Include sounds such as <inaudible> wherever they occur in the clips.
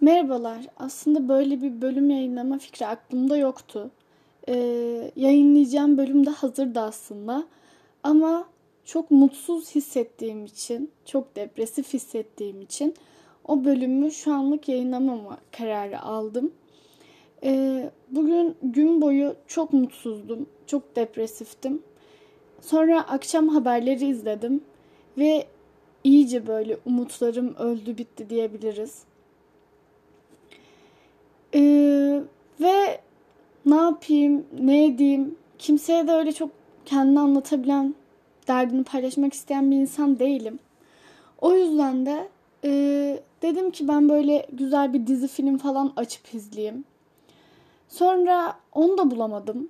Merhabalar. Aslında böyle bir bölüm yayınlama fikri aklımda yoktu. Ee, yayınlayacağım bölüm de hazırdı aslında. Ama çok mutsuz hissettiğim için, çok depresif hissettiğim için o bölümü şu anlık yayınlamama kararı aldım. Ee, bugün gün boyu çok mutsuzdum, çok depresiftim. Sonra akşam haberleri izledim ve iyice böyle umutlarım öldü bitti diyebiliriz. Ee, ve ne yapayım, ne edeyim, kimseye de öyle çok kendini anlatabilen, derdini paylaşmak isteyen bir insan değilim. O yüzden de e, dedim ki ben böyle güzel bir dizi film falan açıp izleyeyim. Sonra onu da bulamadım.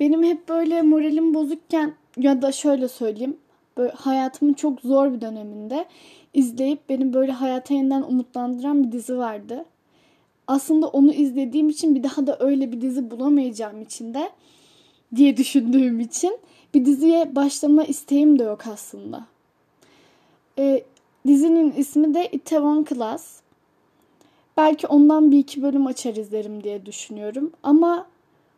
Benim hep böyle moralim bozukken ya da şöyle söyleyeyim. Böyle hayatımın çok zor bir döneminde izleyip beni böyle hayata yeniden umutlandıran bir dizi vardı aslında onu izlediğim için bir daha da öyle bir dizi bulamayacağım için de diye düşündüğüm için bir diziye başlama isteğim de yok aslında. E, dizinin ismi de Itaewon Class. Belki ondan bir iki bölüm açar izlerim diye düşünüyorum. Ama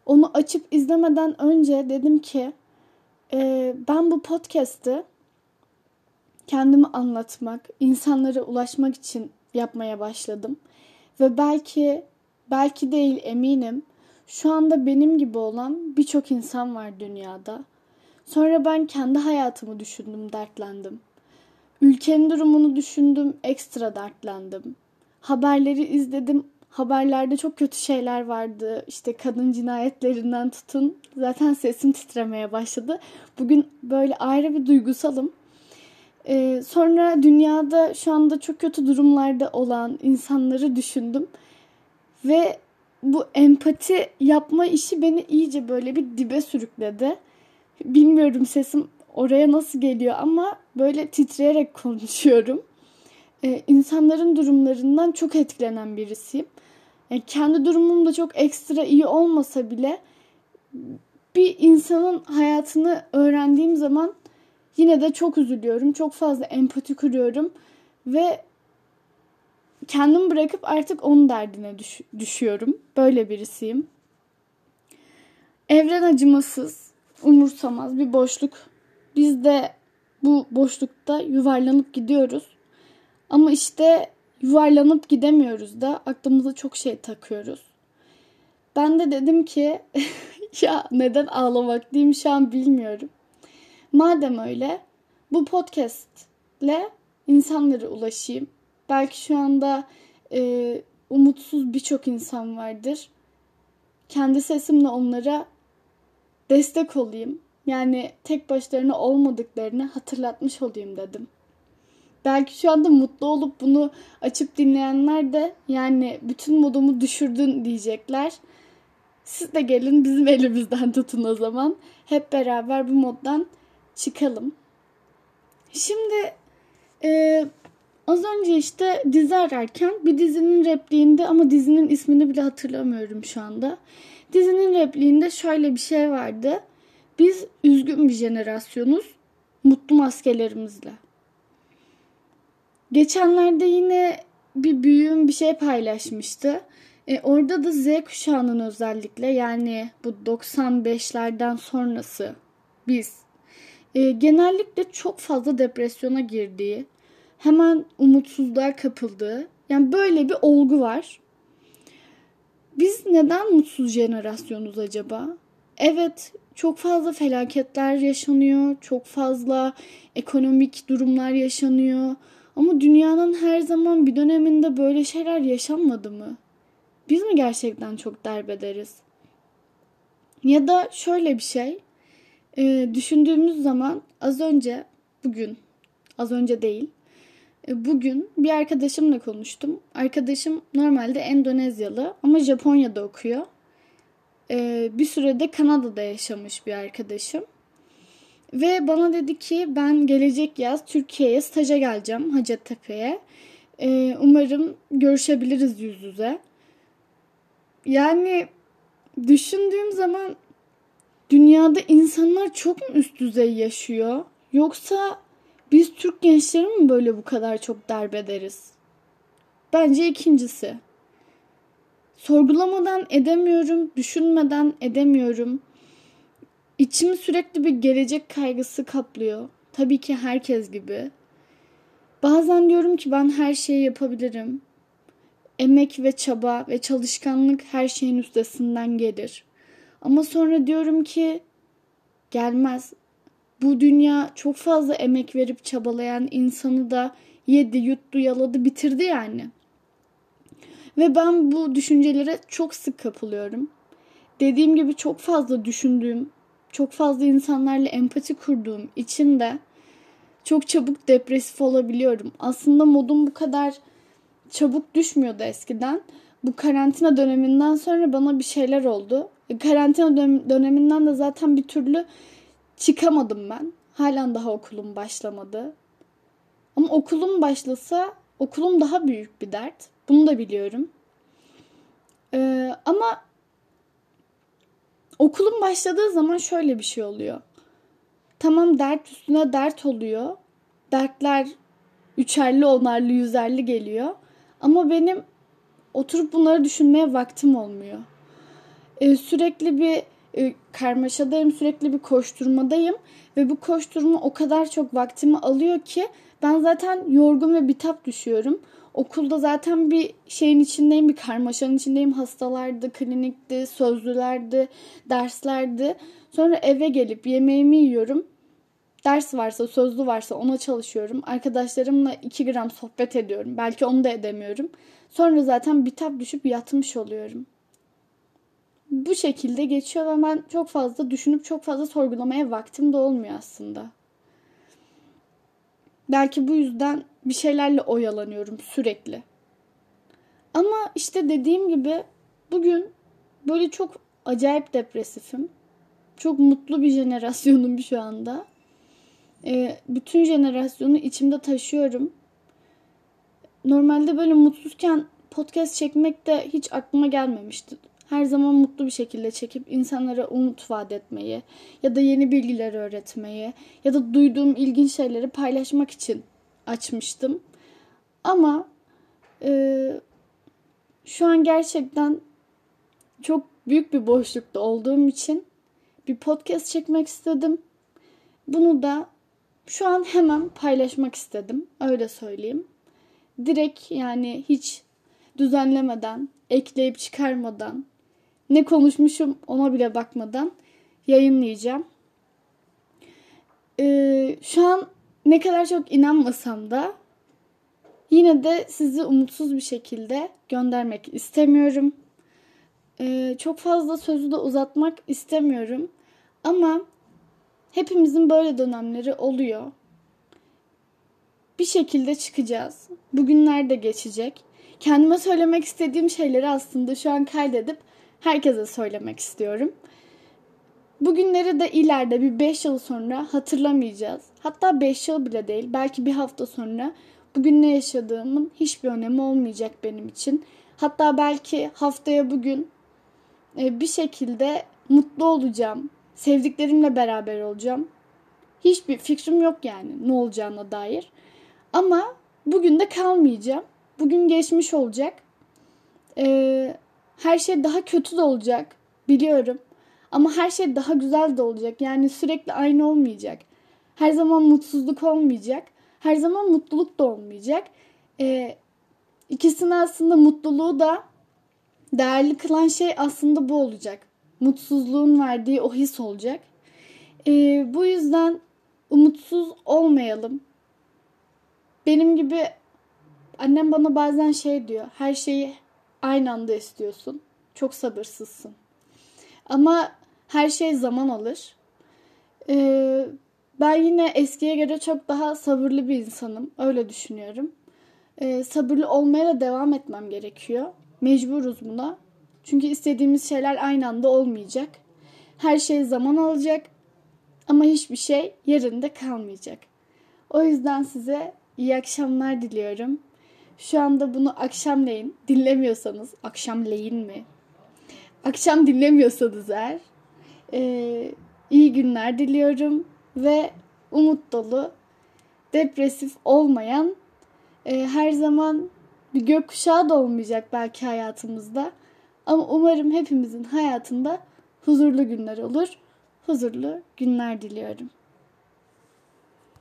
onu açıp izlemeden önce dedim ki e, ben bu podcast'ı kendimi anlatmak, insanlara ulaşmak için yapmaya başladım. Ve belki, belki değil eminim şu anda benim gibi olan birçok insan var dünyada. Sonra ben kendi hayatımı düşündüm, dertlendim. Ülkenin durumunu düşündüm, ekstra dertlendim. Haberleri izledim. Haberlerde çok kötü şeyler vardı. İşte kadın cinayetlerinden tutun. Zaten sesim titremeye başladı. Bugün böyle ayrı bir duygusalım. Ee, sonra dünyada şu anda çok kötü durumlarda olan insanları düşündüm. Ve bu empati yapma işi beni iyice böyle bir dibe sürükledi. Bilmiyorum sesim oraya nasıl geliyor ama böyle titreyerek <laughs> konuşuyorum. Ee, insanların durumlarından çok etkilenen birisiyim. Yani kendi durumum da çok ekstra iyi olmasa bile bir insanın hayatını öğrendiğim zaman Yine de çok üzülüyorum. Çok fazla empati kuruyorum. Ve kendimi bırakıp artık onun derdine düş- düşüyorum. Böyle birisiyim. Evren acımasız, umursamaz bir boşluk. Biz de bu boşlukta yuvarlanıp gidiyoruz. Ama işte yuvarlanıp gidemiyoruz da aklımıza çok şey takıyoruz. Ben de dedim ki <laughs> ya neden ağlamak diyeyim şu an bilmiyorum. Madem öyle bu podcastle insanlara ulaşayım. Belki şu anda e, umutsuz birçok insan vardır. Kendi sesimle onlara destek olayım. Yani tek başlarına olmadıklarını hatırlatmış olayım dedim. Belki şu anda mutlu olup bunu açıp dinleyenler de yani bütün modumu düşürdün diyecekler. Siz de gelin bizim elimizden tutun o zaman. Hep beraber bu moddan çıkalım. Şimdi e, az önce işte dizi ararken bir dizinin repliğinde ama dizinin ismini bile hatırlamıyorum şu anda. Dizinin repliğinde şöyle bir şey vardı. Biz üzgün bir jenerasyonuz mutlu maskelerimizle. Geçenlerde yine bir büyüğüm bir şey paylaşmıştı. E, orada da Z kuşağının özellikle yani bu 95'lerden sonrası biz e, genellikle çok fazla depresyona girdiği, hemen umutsuzluğa kapıldığı, yani böyle bir olgu var. Biz neden mutsuz jenerasyonuz acaba? Evet, çok fazla felaketler yaşanıyor, çok fazla ekonomik durumlar yaşanıyor. Ama dünyanın her zaman bir döneminde böyle şeyler yaşanmadı mı? Biz mi gerçekten çok derbederiz? Ya da şöyle bir şey. E, düşündüğümüz zaman az önce bugün az önce değil e, bugün bir arkadaşımla konuştum. Arkadaşım normalde Endonezyalı ama Japonya'da okuyor. E, bir sürede Kanada'da yaşamış bir arkadaşım. Ve bana dedi ki ben gelecek yaz Türkiye'ye staja geleceğim Hacettepe'ye. E, umarım görüşebiliriz yüz yüze. Yani düşündüğüm zaman dünyada insanlar çok mu üst düzey yaşıyor? Yoksa biz Türk gençleri mi böyle bu kadar çok derbederiz? Bence ikincisi. Sorgulamadan edemiyorum, düşünmeden edemiyorum. İçimi sürekli bir gelecek kaygısı kaplıyor. Tabii ki herkes gibi. Bazen diyorum ki ben her şeyi yapabilirim. Emek ve çaba ve çalışkanlık her şeyin üstesinden gelir. Ama sonra diyorum ki gelmez. Bu dünya çok fazla emek verip çabalayan insanı da yedi, yuttu, yaladı, bitirdi yani. Ve ben bu düşüncelere çok sık kapılıyorum. Dediğim gibi çok fazla düşündüğüm, çok fazla insanlarla empati kurduğum için de çok çabuk depresif olabiliyorum. Aslında modum bu kadar çabuk düşmüyordu eskiden. Bu karantina döneminden sonra bana bir şeyler oldu. E, karantina döneminden de zaten bir türlü çıkamadım ben. Halen daha okulum başlamadı. Ama okulum başlasa okulum daha büyük bir dert. Bunu da biliyorum. Ee, ama okulum başladığı zaman şöyle bir şey oluyor. Tamam dert üstüne dert oluyor. Dertler üçerli, onarlı, yüzerli geliyor. Ama benim oturup bunları düşünmeye vaktim olmuyor. Ee, sürekli bir e, karmaşadayım, sürekli bir koşturmadayım ve bu koşturma o kadar çok vaktimi alıyor ki ben zaten yorgun ve bitap düşüyorum. Okulda zaten bir şeyin içindeyim, bir karmaşanın içindeyim. Hastalardı, klinikti, sözlülerdi, derslerdi. Sonra eve gelip yemeğimi yiyorum. Ders varsa, sözlü varsa ona çalışıyorum. Arkadaşlarımla 2 gram sohbet ediyorum. Belki onu da edemiyorum. Sonra zaten bitap düşüp yatmış oluyorum. Bu şekilde geçiyor ve ben çok fazla düşünüp çok fazla sorgulamaya vaktim de olmuyor aslında. Belki bu yüzden bir şeylerle oyalanıyorum sürekli. Ama işte dediğim gibi bugün böyle çok acayip depresifim. Çok mutlu bir jenerasyonum şu anda. Ee, bütün jenerasyonu içimde taşıyorum. Normalde böyle mutsuzken podcast çekmek de hiç aklıma gelmemişti. Her zaman mutlu bir şekilde çekip insanlara umut vaat etmeyi ya da yeni bilgiler öğretmeyi ya da duyduğum ilginç şeyleri paylaşmak için açmıştım. Ama e, şu an gerçekten çok büyük bir boşlukta olduğum için bir podcast çekmek istedim. Bunu da şu an hemen paylaşmak istedim. Öyle söyleyeyim. Direkt yani hiç düzenlemeden, ekleyip çıkarmadan, ne konuşmuşum ona bile bakmadan yayınlayacağım. Ee, şu an ne kadar çok inanmasam da yine de sizi umutsuz bir şekilde göndermek istemiyorum. Ee, çok fazla sözü de uzatmak istemiyorum. Ama hepimizin böyle dönemleri oluyor. Bir şekilde çıkacağız. Bugünler de geçecek. Kendime söylemek istediğim şeyleri aslında şu an kaydedip herkese söylemek istiyorum. Bugünleri de ileride bir 5 yıl sonra hatırlamayacağız. Hatta 5 yıl bile değil belki bir hafta sonra bugün ne yaşadığımın hiçbir önemi olmayacak benim için. Hatta belki haftaya bugün e, bir şekilde mutlu olacağım. Sevdiklerimle beraber olacağım. Hiçbir fikrim yok yani ne olacağına dair. Ama bugün de kalmayacağım. Bugün geçmiş olacak. Ee, her şey daha kötü de olacak. Biliyorum. Ama her şey daha güzel de olacak. Yani sürekli aynı olmayacak. Her zaman mutsuzluk olmayacak. Her zaman mutluluk da olmayacak. Ee, ikisini aslında mutluluğu da değerli kılan şey aslında bu olacak. Mutsuzluğun verdiği o his olacak. Ee, bu yüzden umutsuz olmayalım. Benim gibi annem bana bazen şey diyor. Her şeyi aynı anda istiyorsun. Çok sabırsızsın. Ama her şey zaman alır. Ee, ben yine eskiye göre çok daha sabırlı bir insanım. Öyle düşünüyorum. Ee, sabırlı olmaya da devam etmem gerekiyor. Mecburuz buna. Çünkü istediğimiz şeyler aynı anda olmayacak. Her şey zaman alacak. Ama hiçbir şey yerinde kalmayacak. O yüzden size iyi akşamlar diliyorum. Şu anda bunu akşamleyin dinlemiyorsanız, akşamleyin mi? Akşam dinlemiyorsanız eğer e, iyi günler diliyorum ve umut dolu, depresif olmayan, e, her zaman Bir gökkuşağı da olmayacak belki hayatımızda. Ama umarım hepimizin hayatında huzurlu günler olur. Huzurlu günler diliyorum.